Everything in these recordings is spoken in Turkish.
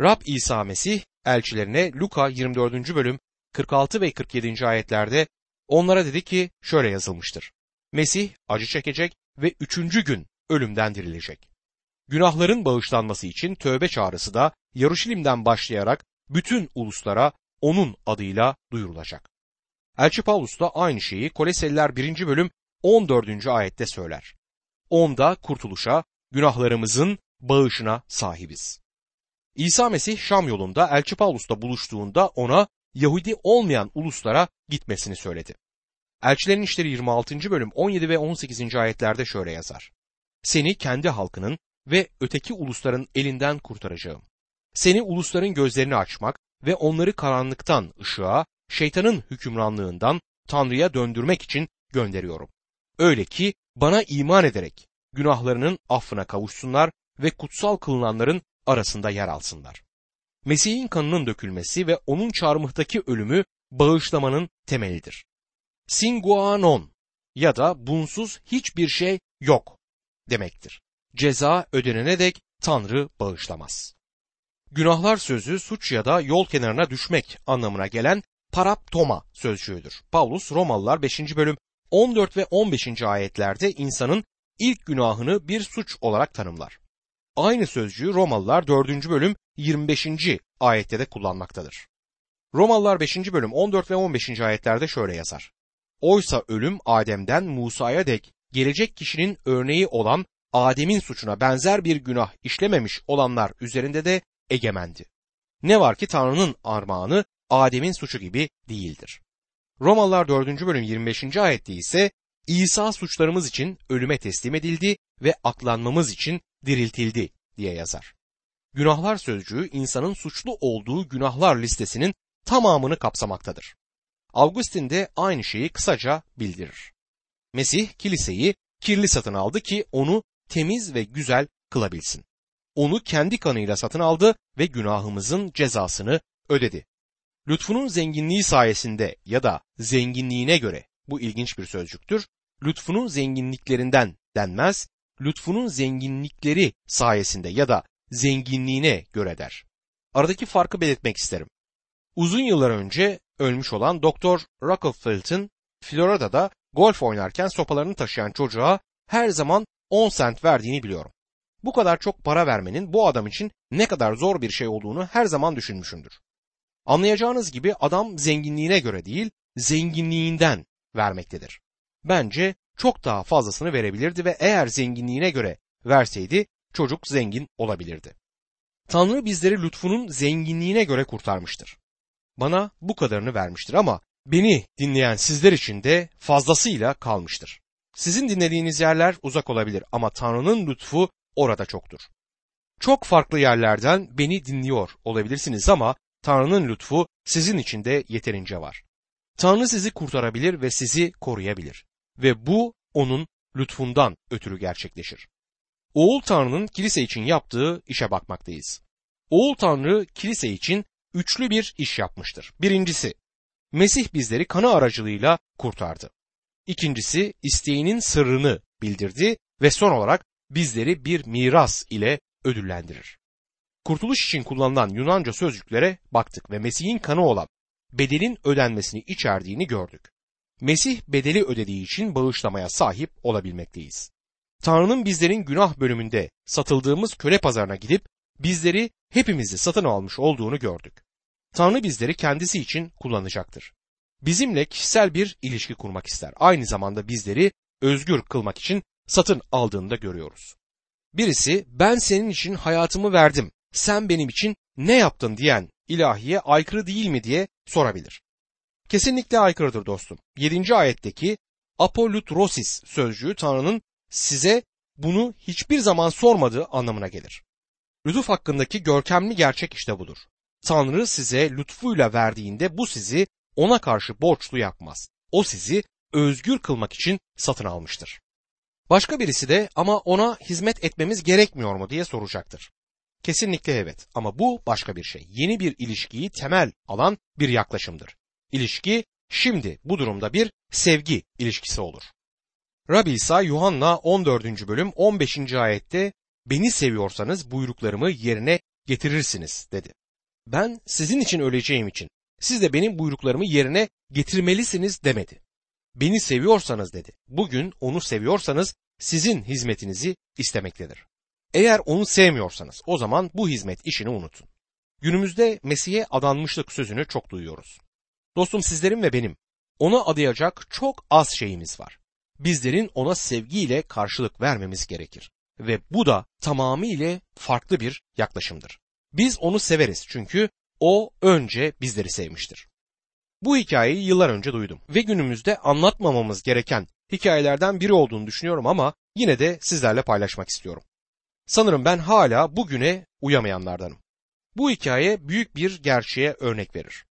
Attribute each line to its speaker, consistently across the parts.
Speaker 1: Rab İsa Mesih elçilerine Luka 24. bölüm 46 ve 47. ayetlerde onlara dedi ki şöyle yazılmıştır. Mesih acı çekecek ve üçüncü gün ölümden dirilecek. Günahların bağışlanması için tövbe çağrısı da Yaruşilim'den başlayarak bütün uluslara onun adıyla duyurulacak. Elçi Paulus da aynı şeyi Koleseliler 1. bölüm 14. ayette söyler. Onda kurtuluşa, günahlarımızın bağışına sahibiz. İsa Mesih Şam yolunda Elçi Paulus'la buluştuğunda ona Yahudi olmayan uluslara gitmesini söyledi. Elçilerin İşleri 26. bölüm 17 ve 18. ayetlerde şöyle yazar. Seni kendi halkının ve öteki ulusların elinden kurtaracağım. Seni ulusların gözlerini açmak ve onları karanlıktan ışığa, şeytanın hükümranlığından Tanrı'ya döndürmek için gönderiyorum. Öyle ki bana iman ederek günahlarının affına kavuşsunlar ve kutsal kılınanların arasında yer alsınlar. Mesih'in kanının dökülmesi ve onun çarmıhtaki ölümü bağışlamanın temelidir. Singuanon ya da bunsuz hiçbir şey yok demektir. Ceza ödenene dek Tanrı bağışlamaz. Günahlar sözü suç ya da yol kenarına düşmek anlamına gelen paraptoma sözcüğüdür. Paulus Romalılar 5. bölüm 14 ve 15. ayetlerde insanın ilk günahını bir suç olarak tanımlar. Aynı sözcüğü Romalılar 4. bölüm 25. ayette de kullanmaktadır. Romalılar 5. bölüm 14 ve 15. ayetlerde şöyle yazar. Oysa ölüm Adem'den Musa'ya dek gelecek kişinin örneği olan Adem'in suçuna benzer bir günah işlememiş olanlar üzerinde de egemendi. Ne var ki Tanrı'nın armağanı Adem'in suçu gibi değildir. Romalılar 4. bölüm 25. ayette ise İsa suçlarımız için ölüme teslim edildi ve aklanmamız için diriltildi diye yazar. Günahlar sözcüğü insanın suçlu olduğu günahlar listesinin tamamını kapsamaktadır. Augustin de aynı şeyi kısaca bildirir. Mesih kiliseyi kirli satın aldı ki onu temiz ve güzel kılabilsin. Onu kendi kanıyla satın aldı ve günahımızın cezasını ödedi. Lütfunun zenginliği sayesinde ya da zenginliğine göre bu ilginç bir sözcüktür. Lütfunun zenginliklerinden denmez, lütfunun zenginlikleri sayesinde ya da zenginliğine göre der. Aradaki farkı belirtmek isterim. Uzun yıllar önce ölmüş olan Doktor Rockefeller'ın Florida'da golf oynarken sopalarını taşıyan çocuğa her zaman 10 sent verdiğini biliyorum. Bu kadar çok para vermenin bu adam için ne kadar zor bir şey olduğunu her zaman düşünmüşümdür. Anlayacağınız gibi adam zenginliğine göre değil, zenginliğinden vermektedir. Bence çok daha fazlasını verebilirdi ve eğer zenginliğine göre verseydi çocuk zengin olabilirdi. Tanrı bizleri lütfunun zenginliğine göre kurtarmıştır. Bana bu kadarını vermiştir ama beni dinleyen sizler için de fazlasıyla kalmıştır. Sizin dinlediğiniz yerler uzak olabilir ama Tanrı'nın lütfu orada çoktur. Çok farklı yerlerden beni dinliyor olabilirsiniz ama Tanrı'nın lütfu sizin için de yeterince var. Tanrı sizi kurtarabilir ve sizi koruyabilir ve bu onun lütfundan ötürü gerçekleşir. Oğul Tanrı'nın kilise için yaptığı işe bakmaktayız. Oğul Tanrı kilise için üçlü bir iş yapmıştır. Birincisi, Mesih bizleri kanı aracılığıyla kurtardı. İkincisi, isteğinin sırrını bildirdi ve son olarak bizleri bir miras ile ödüllendirir. Kurtuluş için kullanılan Yunanca sözcüklere baktık ve Mesih'in kanı olan bedelin ödenmesini içerdiğini gördük. Mesih bedeli ödediği için bağışlamaya sahip olabilmekteyiz. Tanrı'nın bizlerin günah bölümünde satıldığımız köle pazarına gidip bizleri hepimizi satın almış olduğunu gördük. Tanrı bizleri kendisi için kullanacaktır. Bizimle kişisel bir ilişki kurmak ister. Aynı zamanda bizleri özgür kılmak için satın aldığını da görüyoruz. Birisi ben senin için hayatımı verdim, sen benim için ne yaptın diyen ilahiye aykırı değil mi diye sorabilir. Kesinlikle aykırıdır dostum. 7. ayetteki apolutrosis sözcüğü Tanrı'nın size bunu hiçbir zaman sormadığı anlamına gelir. Lütuf hakkındaki görkemli gerçek işte budur. Tanrı size lütfuyla verdiğinde bu sizi ona karşı borçlu yapmaz. O sizi özgür kılmak için satın almıştır. Başka birisi de ama ona hizmet etmemiz gerekmiyor mu diye soracaktır. Kesinlikle evet ama bu başka bir şey. Yeni bir ilişkiyi temel alan bir yaklaşımdır. İlişki şimdi bu durumda bir sevgi ilişkisi olur. Rabbi İsa Yuhanna 14. bölüm 15. ayette beni seviyorsanız buyruklarımı yerine getirirsiniz dedi. Ben sizin için öleceğim için siz de benim buyruklarımı yerine getirmelisiniz demedi. Beni seviyorsanız dedi. Bugün onu seviyorsanız sizin hizmetinizi istemektedir. Eğer onu sevmiyorsanız o zaman bu hizmet işini unutun. Günümüzde Mesih'e adanmışlık sözünü çok duyuyoruz. Dostum sizlerin ve benim ona adayacak çok az şeyimiz var. Bizlerin ona sevgiyle karşılık vermemiz gerekir. Ve bu da tamamıyla farklı bir yaklaşımdır. Biz onu severiz çünkü o önce bizleri sevmiştir. Bu hikayeyi yıllar önce duydum ve günümüzde anlatmamamız gereken hikayelerden biri olduğunu düşünüyorum ama yine de sizlerle paylaşmak istiyorum. Sanırım ben hala bugüne uyamayanlardanım. Bu hikaye büyük bir gerçeğe örnek verir.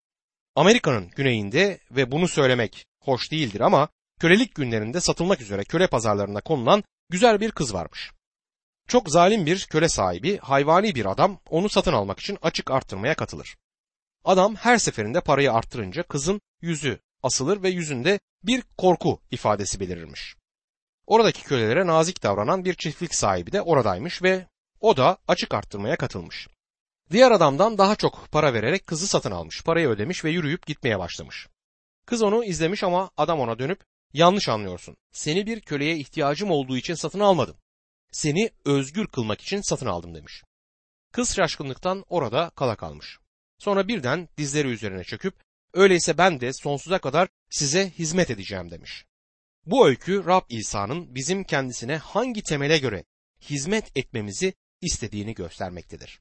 Speaker 1: Amerika'nın güneyinde ve bunu söylemek hoş değildir ama kölelik günlerinde satılmak üzere köle pazarlarına konulan güzel bir kız varmış. Çok zalim bir köle sahibi, hayvani bir adam onu satın almak için açık arttırmaya katılır. Adam her seferinde parayı arttırınca kızın yüzü asılır ve yüzünde bir korku ifadesi belirirmiş. Oradaki kölelere nazik davranan bir çiftlik sahibi de oradaymış ve o da açık arttırmaya katılmış. Diğer adamdan daha çok para vererek kızı satın almış, parayı ödemiş ve yürüyüp gitmeye başlamış. Kız onu izlemiş ama adam ona dönüp yanlış anlıyorsun. Seni bir köleye ihtiyacım olduğu için satın almadım. Seni özgür kılmak için satın aldım demiş. Kız şaşkınlıktan orada kala kalmış. Sonra birden dizleri üzerine çöküp öyleyse ben de sonsuza kadar size hizmet edeceğim demiş. Bu öykü Rab İsa'nın bizim kendisine hangi temele göre hizmet etmemizi istediğini göstermektedir.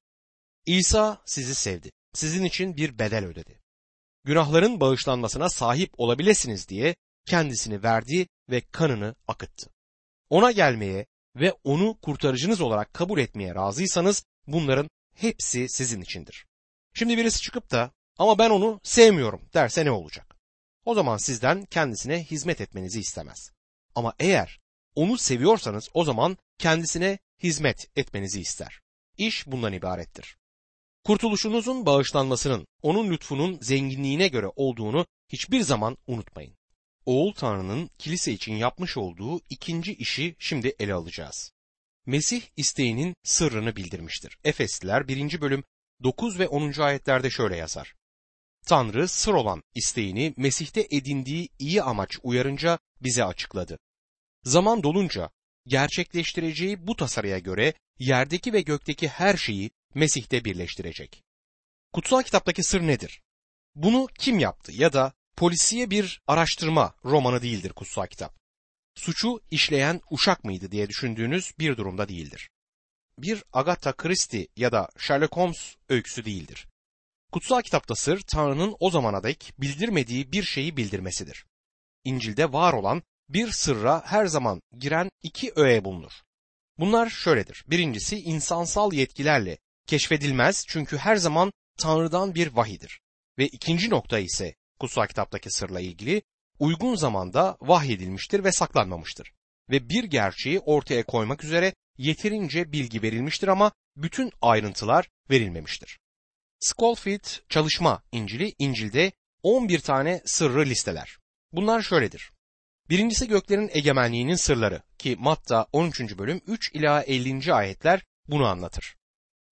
Speaker 1: İsa sizi sevdi. Sizin için bir bedel ödedi. Günahların bağışlanmasına sahip olabilirsiniz diye kendisini verdi ve kanını akıttı. Ona gelmeye ve onu kurtarıcınız olarak kabul etmeye razıysanız bunların hepsi sizin içindir. Şimdi birisi çıkıp da ama ben onu sevmiyorum derse ne olacak? O zaman sizden kendisine hizmet etmenizi istemez. Ama eğer onu seviyorsanız o zaman kendisine hizmet etmenizi ister. İş bundan ibarettir. Kurtuluşunuzun bağışlanmasının onun lütfunun zenginliğine göre olduğunu hiçbir zaman unutmayın. Oğul Tanrı'nın kilise için yapmış olduğu ikinci işi şimdi ele alacağız. Mesih isteğinin sırrını bildirmiştir. Efesliler 1. bölüm 9 ve 10. ayetlerde şöyle yazar. Tanrı sır olan isteğini Mesih'te edindiği iyi amaç uyarınca bize açıkladı. Zaman dolunca gerçekleştireceği bu tasarıya göre yerdeki ve gökteki her şeyi Mesih'te birleştirecek. Kutsal kitaptaki sır nedir? Bunu kim yaptı ya da polisiye bir araştırma romanı değildir kutsal kitap. Suçu işleyen uşak mıydı diye düşündüğünüz bir durumda değildir. Bir Agatha Christie ya da Sherlock Holmes öyküsü değildir. Kutsal kitapta sır Tanrı'nın o zamana dek bildirmediği bir şeyi bildirmesidir. İncil'de var olan bir sırra her zaman giren iki öğe bulunur. Bunlar şöyledir. Birincisi insansal yetkilerle keşfedilmez çünkü her zaman Tanrı'dan bir vahidir. Ve ikinci nokta ise kutsal kitaptaki sırla ilgili uygun zamanda vahyedilmiştir ve saklanmamıştır. Ve bir gerçeği ortaya koymak üzere yeterince bilgi verilmiştir ama bütün ayrıntılar verilmemiştir. Schofield çalışma İncil'i İncil'de 11 tane sırrı listeler. Bunlar şöyledir. Birincisi göklerin egemenliğinin sırları ki Matta 13. bölüm 3 ila 50. ayetler bunu anlatır.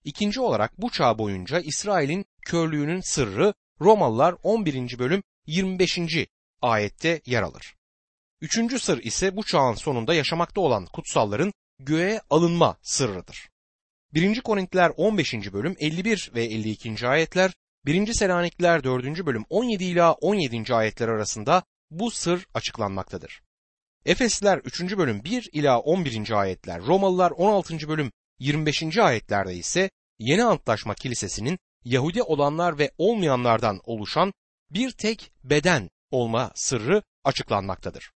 Speaker 1: İkinci olarak bu çağ boyunca İsrail'in körlüğünün sırrı Romalılar 11. bölüm 25. ayette yer alır. Üçüncü sır ise bu çağın sonunda yaşamakta olan kutsalların göğe alınma sırrıdır. 1. Korintiler 15. bölüm 51 ve 52. ayetler, 1. Selanikliler 4. bölüm 17 ila 17. ayetler arasında bu sır açıklanmaktadır. Efesliler 3. bölüm 1 ila 11. ayetler, Romalılar 16. bölüm 25. ayetlerde ise Yeni Antlaşma Kilisesi'nin Yahudi olanlar ve olmayanlardan oluşan bir tek beden olma sırrı açıklanmaktadır.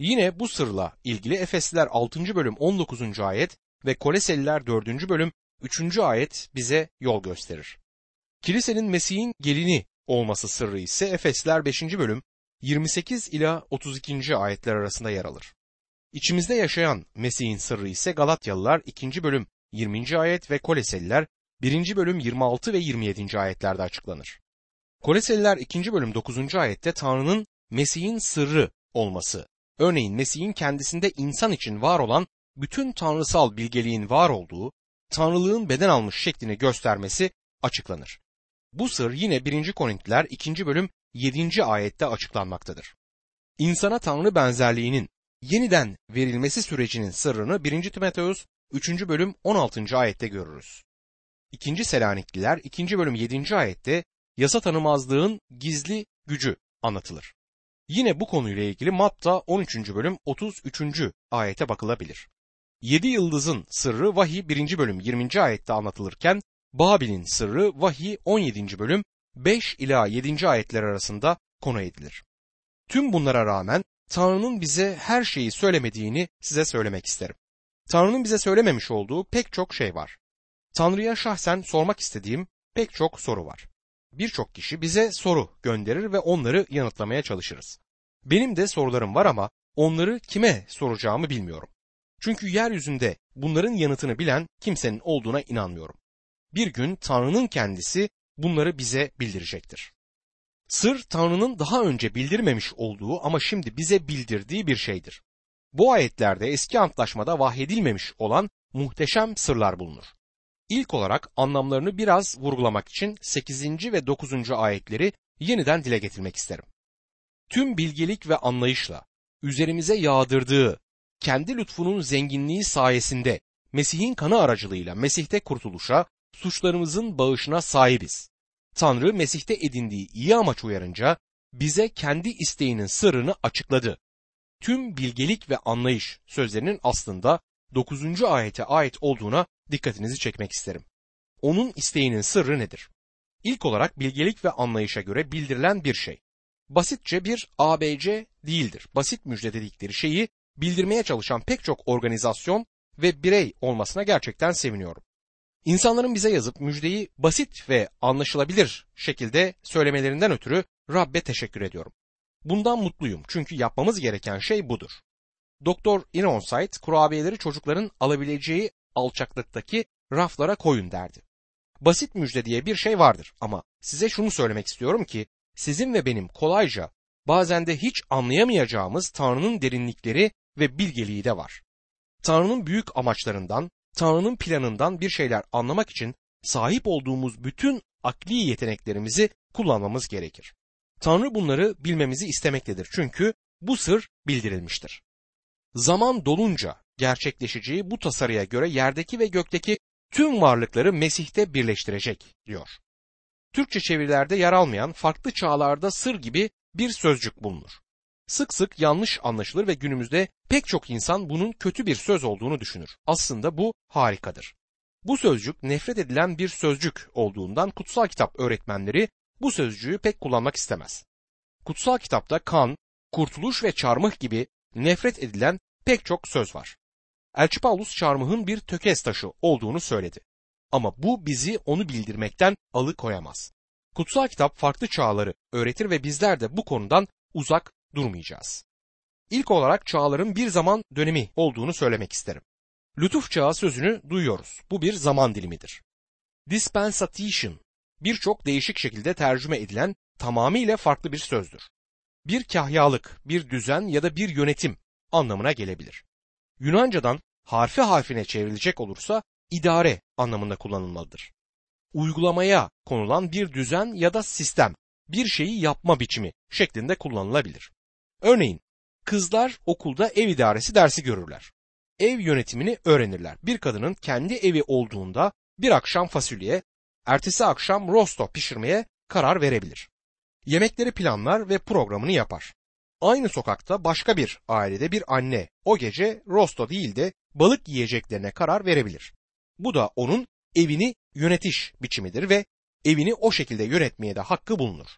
Speaker 1: Yine bu sırla ilgili Efesliler 6. bölüm 19. ayet ve Koleseliler 4. bölüm 3. ayet bize yol gösterir. Kilisenin Mesih'in gelini olması sırrı ise Efesler 5. bölüm 28 ila 32. ayetler arasında yer alır. İçimizde yaşayan Mesih'in sırrı ise Galatyalılar 2. bölüm 20. ayet ve Koleseliler 1. bölüm 26 ve 27. ayetlerde açıklanır. Koleseliler 2. bölüm 9. ayette Tanrı'nın Mesih'in sırrı olması, örneğin Mesih'in kendisinde insan için var olan bütün tanrısal bilgeliğin var olduğu tanrılığın beden almış şeklini göstermesi açıklanır. Bu sır yine 1. Korintiler 2. bölüm 7. ayette açıklanmaktadır. İnsana tanrı benzerliğinin yeniden verilmesi sürecinin sırrını 1. Timoteus 3. bölüm 16. ayette görürüz. 2. Selanikliler 2. bölüm 7. ayette yasa tanımazlığın gizli gücü anlatılır. Yine bu konuyla ilgili Matta 13. bölüm 33. ayete bakılabilir. Yedi yıldızın sırrı vahiy 1. bölüm 20. ayette anlatılırken Babil'in sırrı vahiy 17. bölüm 5 ila 7. ayetler arasında konu edilir. Tüm bunlara rağmen Tanrı'nın bize her şeyi söylemediğini size söylemek isterim. Tanrı'nın bize söylememiş olduğu pek çok şey var. Tanrı'ya şahsen sormak istediğim pek çok soru var. Birçok kişi bize soru gönderir ve onları yanıtlamaya çalışırız. Benim de sorularım var ama onları kime soracağımı bilmiyorum. Çünkü yeryüzünde bunların yanıtını bilen kimsenin olduğuna inanmıyorum. Bir gün Tanrı'nın kendisi bunları bize bildirecektir. Sır Tanrı'nın daha önce bildirmemiş olduğu ama şimdi bize bildirdiği bir şeydir. Bu ayetlerde eski antlaşmada vahyedilmemiş olan muhteşem sırlar bulunur. İlk olarak anlamlarını biraz vurgulamak için 8. ve 9. ayetleri yeniden dile getirmek isterim. Tüm bilgelik ve anlayışla üzerimize yağdırdığı kendi lütfunun zenginliği sayesinde Mesih'in kanı aracılığıyla Mesih'te kurtuluşa, suçlarımızın bağışına sahibiz. Tanrı Mesih'te edindiği iyi amaç uyarınca bize kendi isteğinin sırrını açıkladı. Tüm bilgelik ve anlayış sözlerinin aslında 9. ayete ait olduğuna dikkatinizi çekmek isterim. Onun isteğinin sırrı nedir? İlk olarak bilgelik ve anlayışa göre bildirilen bir şey. Basitçe bir ABC değildir. Basit müjde dedikleri şeyi bildirmeye çalışan pek çok organizasyon ve birey olmasına gerçekten seviniyorum. İnsanların bize yazıp müjdeyi basit ve anlaşılabilir şekilde söylemelerinden ötürü Rabbe teşekkür ediyorum. Bundan mutluyum çünkü yapmamız gereken şey budur. Doktor Ironside kurabiyeleri çocukların alabileceği alçaklıktaki raflara koyun derdi. Basit müjde diye bir şey vardır ama size şunu söylemek istiyorum ki sizin ve benim kolayca bazen de hiç anlayamayacağımız Tanrı'nın derinlikleri ve bilgeliği de var. Tanrı'nın büyük amaçlarından, Tanrı'nın planından bir şeyler anlamak için sahip olduğumuz bütün akli yeteneklerimizi kullanmamız gerekir. Tanrı bunları bilmemizi istemektedir çünkü bu sır bildirilmiştir. Zaman dolunca gerçekleşeceği bu tasarıya göre yerdeki ve gökteki tüm varlıkları Mesih'te birleştirecek diyor. Türkçe çevirilerde yer almayan farklı çağlarda sır gibi bir sözcük bulunur. Sık sık yanlış anlaşılır ve günümüzde pek çok insan bunun kötü bir söz olduğunu düşünür. Aslında bu harikadır. Bu sözcük nefret edilen bir sözcük olduğundan kutsal kitap öğretmenleri bu sözcüğü pek kullanmak istemez. Kutsal kitapta kan, kurtuluş ve çarmıh gibi nefret edilen pek çok söz var. Elçi Paulus çarmıhın bir tökez taşı olduğunu söyledi. Ama bu bizi onu bildirmekten alıkoyamaz. Kutsal kitap farklı çağları öğretir ve bizler de bu konudan uzak durmayacağız. İlk olarak çağların bir zaman dönemi olduğunu söylemek isterim. Lütuf çağı sözünü duyuyoruz. Bu bir zaman dilimidir. Dispensation birçok değişik şekilde tercüme edilen tamamıyla farklı bir sözdür. Bir kahyalık, bir düzen ya da bir yönetim anlamına gelebilir. Yunancadan harfi harfine çevrilecek olursa idare anlamında kullanılmalıdır. Uygulamaya konulan bir düzen ya da sistem, bir şeyi yapma biçimi şeklinde kullanılabilir. Örneğin kızlar okulda ev idaresi dersi görürler. Ev yönetimini öğrenirler. Bir kadının kendi evi olduğunda bir akşam fasulye, ertesi akşam rosto pişirmeye karar verebilir. Yemekleri planlar ve programını yapar. Aynı sokakta başka bir ailede bir anne o gece rosto değil de balık yiyeceklerine karar verebilir. Bu da onun evini yönetiş biçimidir ve evini o şekilde yönetmeye de hakkı bulunur.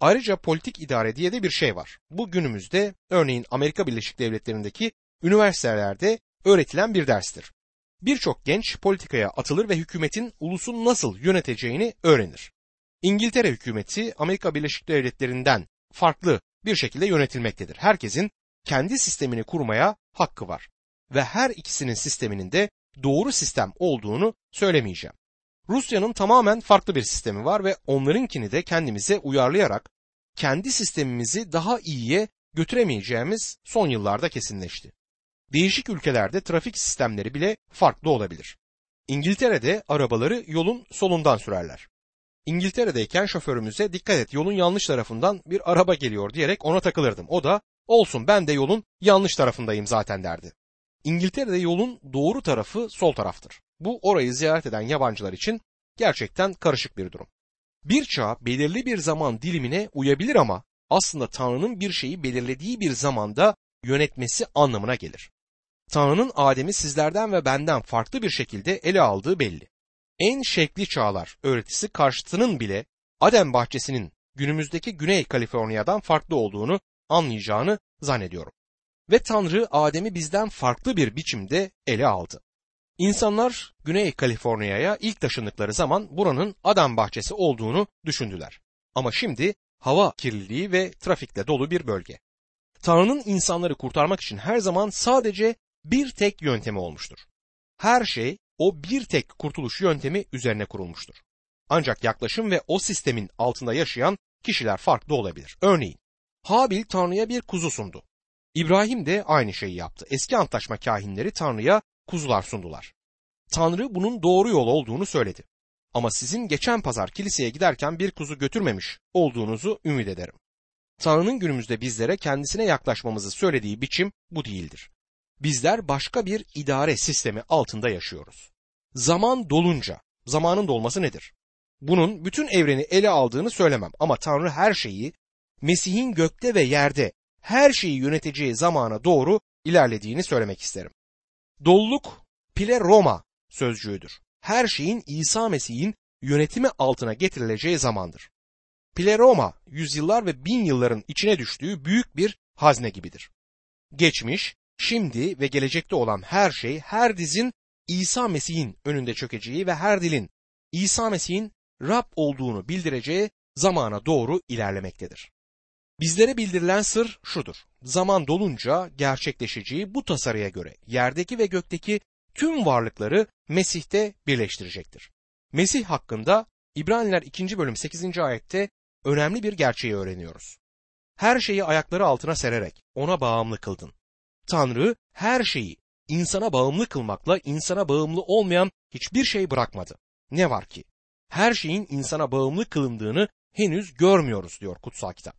Speaker 1: Ayrıca politik idare diye de bir şey var. Bu günümüzde örneğin Amerika Birleşik Devletleri'ndeki üniversitelerde öğretilen bir derstir. Birçok genç politikaya atılır ve hükümetin ulusun nasıl yöneteceğini öğrenir. İngiltere hükümeti Amerika Birleşik Devletleri'nden farklı bir şekilde yönetilmektedir. Herkesin kendi sistemini kurmaya hakkı var ve her ikisinin sisteminin de doğru sistem olduğunu söylemeyeceğim. Rusya'nın tamamen farklı bir sistemi var ve onlarınkini de kendimize uyarlayarak kendi sistemimizi daha iyiye götüremeyeceğimiz son yıllarda kesinleşti. Değişik ülkelerde trafik sistemleri bile farklı olabilir. İngiltere'de arabaları yolun solundan sürerler. İngiltere'deyken şoförümüze dikkat et yolun yanlış tarafından bir araba geliyor diyerek ona takılırdım. O da olsun ben de yolun yanlış tarafındayım zaten derdi. İngiltere'de yolun doğru tarafı sol taraftır. Bu orayı ziyaret eden yabancılar için gerçekten karışık bir durum. Bir çağ belirli bir zaman dilimine uyabilir ama aslında Tanrı'nın bir şeyi belirlediği bir zamanda yönetmesi anlamına gelir. Tanrı'nın Adem'i sizlerden ve benden farklı bir şekilde ele aldığı belli. En şekli çağlar öğretisi karşıtının bile Adem bahçesinin günümüzdeki Güney Kaliforniya'dan farklı olduğunu anlayacağını zannediyorum. Ve Tanrı Adem'i bizden farklı bir biçimde ele aldı. İnsanlar Güney Kaliforniya'ya ilk taşındıkları zaman buranın Adam bahçesi olduğunu düşündüler. Ama şimdi hava kirliliği ve trafikle dolu bir bölge. Tanrı'nın insanları kurtarmak için her zaman sadece bir tek yöntemi olmuştur. Her şey o bir tek kurtuluş yöntemi üzerine kurulmuştur. Ancak yaklaşım ve o sistemin altında yaşayan kişiler farklı olabilir. Örneğin Habil Tanrı'ya bir kuzu sundu. İbrahim de aynı şeyi yaptı. Eski antlaşma kahinleri Tanrı'ya kuzular sundular. Tanrı bunun doğru yol olduğunu söyledi. Ama sizin geçen pazar kiliseye giderken bir kuzu götürmemiş olduğunuzu ümit ederim. Tanrı'nın günümüzde bizlere kendisine yaklaşmamızı söylediği biçim bu değildir. Bizler başka bir idare sistemi altında yaşıyoruz. Zaman dolunca, zamanın dolması nedir? Bunun bütün evreni ele aldığını söylemem ama Tanrı her şeyi Mesih'in gökte ve yerde her şeyi yöneteceği zamana doğru ilerlediğini söylemek isterim. Doluluk pile Roma sözcüğüdür. Her şeyin İsa Mesih'in yönetimi altına getirileceği zamandır. Pleroma yüzyıllar ve bin yılların içine düştüğü büyük bir hazne gibidir. Geçmiş, şimdi ve gelecekte olan her şey her dizin İsa Mesih'in önünde çökeceği ve her dilin İsa Mesih'in Rab olduğunu bildireceği zamana doğru ilerlemektedir. Bizlere bildirilen sır şudur. Zaman dolunca gerçekleşeceği bu tasarıya göre yerdeki ve gökteki tüm varlıkları Mesih'te birleştirecektir. Mesih hakkında İbraniler 2. bölüm 8. ayette önemli bir gerçeği öğreniyoruz. Her şeyi ayakları altına sererek ona bağımlı kıldın. Tanrı her şeyi insana bağımlı kılmakla insana bağımlı olmayan hiçbir şey bırakmadı. Ne var ki? Her şeyin insana bağımlı kılındığını henüz görmüyoruz diyor kutsal kitap.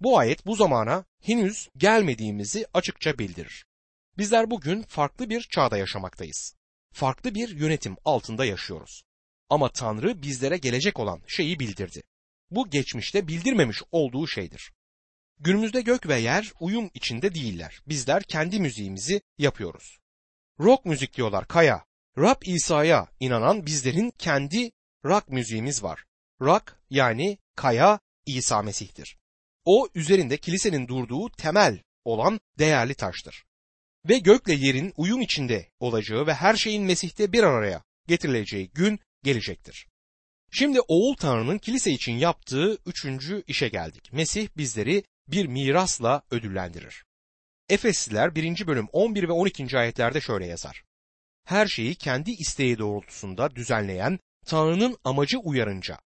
Speaker 1: Bu ayet bu zamana henüz gelmediğimizi açıkça bildirir. Bizler bugün farklı bir çağda yaşamaktayız. Farklı bir yönetim altında yaşıyoruz. Ama Tanrı bizlere gelecek olan şeyi bildirdi. Bu geçmişte bildirmemiş olduğu şeydir. Günümüzde gök ve yer uyum içinde değiller. Bizler kendi müziğimizi yapıyoruz. Rock müzik diyorlar Kaya. Rab İsa'ya inanan bizlerin kendi rock müziğimiz var. Rock yani Kaya İsa Mesih'tir. O üzerinde kilisenin durduğu temel olan değerli taştır. Ve gökle yerin uyum içinde olacağı ve her şeyin Mesih'te bir araya getirileceği gün gelecektir. Şimdi Oğul Tanrı'nın kilise için yaptığı üçüncü işe geldik. Mesih bizleri bir mirasla ödüllendirir. Efesliler 1. bölüm 11 ve 12. ayetlerde şöyle yazar. Her şeyi kendi isteği doğrultusunda düzenleyen Tanrı'nın amacı uyarınca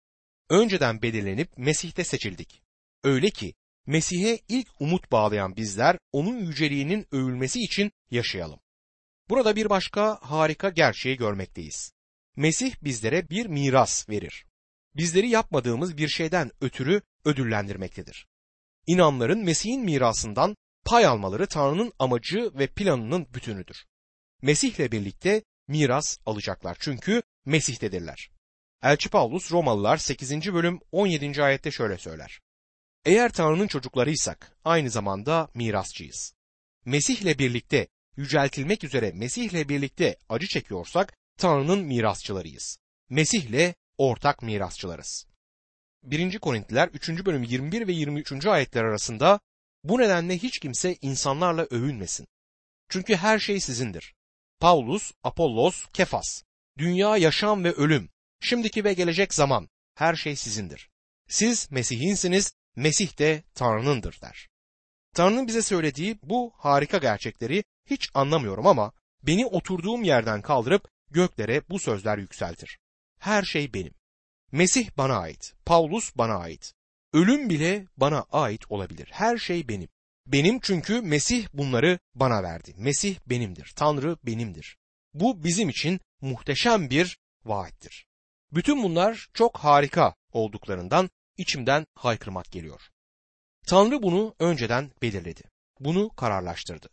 Speaker 1: önceden belirlenip Mesih'te seçildik. Öyle ki Mesih'e ilk umut bağlayan bizler onun yüceliğinin övülmesi için yaşayalım. Burada bir başka harika gerçeği görmekteyiz. Mesih bizlere bir miras verir. Bizleri yapmadığımız bir şeyden ötürü ödüllendirmektedir. İnanların Mesih'in mirasından pay almaları Tanrı'nın amacı ve planının bütünüdür. Mesih'le birlikte miras alacaklar çünkü Mesih'tedirler. Elçi Paulus Romalılar 8. bölüm 17. ayette şöyle söyler. Eğer Tanrı'nın çocuklarıysak aynı zamanda mirasçıyız. Mesih'le birlikte yüceltilmek üzere Mesih'le birlikte acı çekiyorsak Tanrı'nın mirasçılarıyız. Mesih'le ortak mirasçılarız. 1. Korintliler 3. bölüm 21 ve 23. ayetler arasında bu nedenle hiç kimse insanlarla övünmesin. Çünkü her şey sizindir. Paulus, Apollos, Kefas, dünya, yaşam ve ölüm, şimdiki ve gelecek zaman her şey sizindir. Siz Mesih'insiniz, Mesih de Tanrı'nındır der. Tanrı'nın bize söylediği bu harika gerçekleri hiç anlamıyorum ama beni oturduğum yerden kaldırıp göklere bu sözler yükseltir. Her şey benim. Mesih bana ait, Paulus bana ait. Ölüm bile bana ait olabilir. Her şey benim. Benim çünkü Mesih bunları bana verdi. Mesih benimdir. Tanrı benimdir. Bu bizim için muhteşem bir vaattir. Bütün bunlar çok harika olduklarından içimden haykırmak geliyor. Tanrı bunu önceden belirledi. Bunu kararlaştırdı.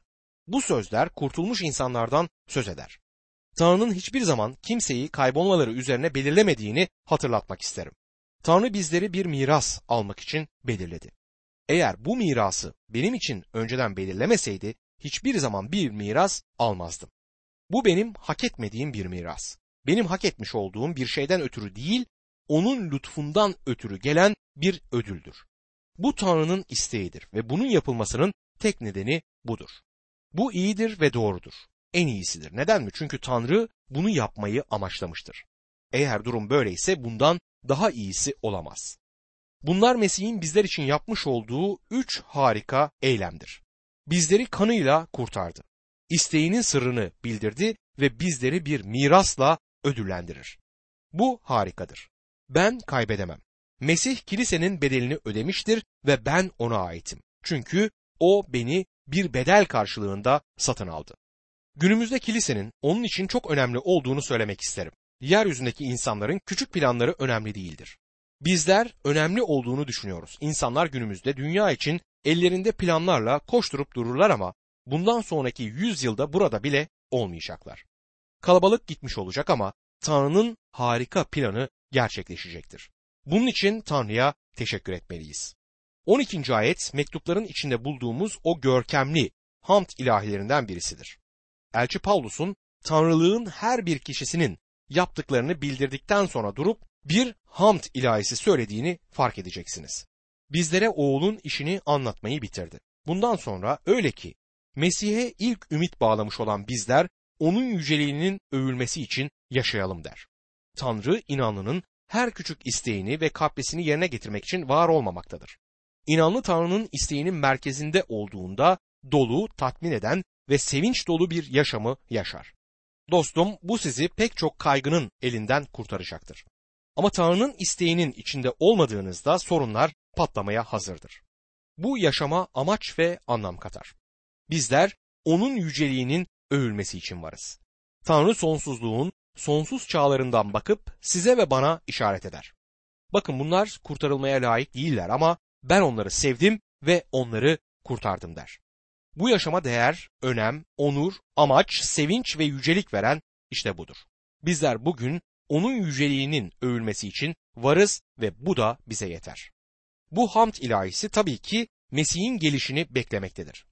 Speaker 1: Bu sözler kurtulmuş insanlardan söz eder. Tanrı'nın hiçbir zaman kimseyi kaybolmaları üzerine belirlemediğini hatırlatmak isterim. Tanrı bizleri bir miras almak için belirledi. Eğer bu mirası benim için önceden belirlemeseydi hiçbir zaman bir miras almazdım. Bu benim hak etmediğim bir miras. Benim hak etmiş olduğum bir şeyden ötürü değil, onun lütfundan ötürü gelen bir ödüldür. Bu Tanrı'nın isteğidir ve bunun yapılmasının tek nedeni budur. Bu iyidir ve doğrudur. En iyisidir. Neden mi? Çünkü Tanrı bunu yapmayı amaçlamıştır. Eğer durum böyleyse bundan daha iyisi olamaz. Bunlar Mesih'in bizler için yapmış olduğu üç harika eylemdir. Bizleri kanıyla kurtardı. İsteğinin sırrını bildirdi ve bizleri bir mirasla ödüllendirir. Bu harikadır. Ben kaybedemem. Mesih kilisenin bedelini ödemiştir ve ben ona aitim. Çünkü o beni bir bedel karşılığında satın aldı. Günümüzde kilisenin onun için çok önemli olduğunu söylemek isterim. Yeryüzündeki insanların küçük planları önemli değildir. Bizler önemli olduğunu düşünüyoruz. İnsanlar günümüzde dünya için ellerinde planlarla koşturup dururlar ama bundan sonraki yüzyılda burada bile olmayacaklar. Kalabalık gitmiş olacak ama Tanrı'nın harika planı gerçekleşecektir. Bunun için Tanrı'ya teşekkür etmeliyiz. 12. ayet mektupların içinde bulduğumuz o görkemli hamd ilahilerinden birisidir. Elçi Pavlus'un Tanrılığın her bir kişisinin yaptıklarını bildirdikten sonra durup bir hamd ilahisi söylediğini fark edeceksiniz. Bizlere oğulun işini anlatmayı bitirdi. Bundan sonra öyle ki Mesih'e ilk ümit bağlamış olan bizler onun yüceliğinin övülmesi için yaşayalım der. Tanrı inanlının her küçük isteğini ve kaprisini yerine getirmek için var olmamaktadır. İnanlı Tanrı'nın isteğinin merkezinde olduğunda dolu, tatmin eden ve sevinç dolu bir yaşamı yaşar. Dostum bu sizi pek çok kaygının elinden kurtaracaktır. Ama Tanrı'nın isteğinin içinde olmadığınızda sorunlar patlamaya hazırdır. Bu yaşama amaç ve anlam katar. Bizler onun yüceliğinin övülmesi için varız. Tanrı sonsuzluğun sonsuz çağlarından bakıp size ve bana işaret eder. Bakın bunlar kurtarılmaya layık değiller ama ben onları sevdim ve onları kurtardım der. Bu yaşama değer, önem, onur, amaç, sevinç ve yücelik veren işte budur. Bizler bugün onun yüceliğinin övülmesi için varız ve bu da bize yeter. Bu hamd ilahisi tabii ki Mesih'in gelişini beklemektedir.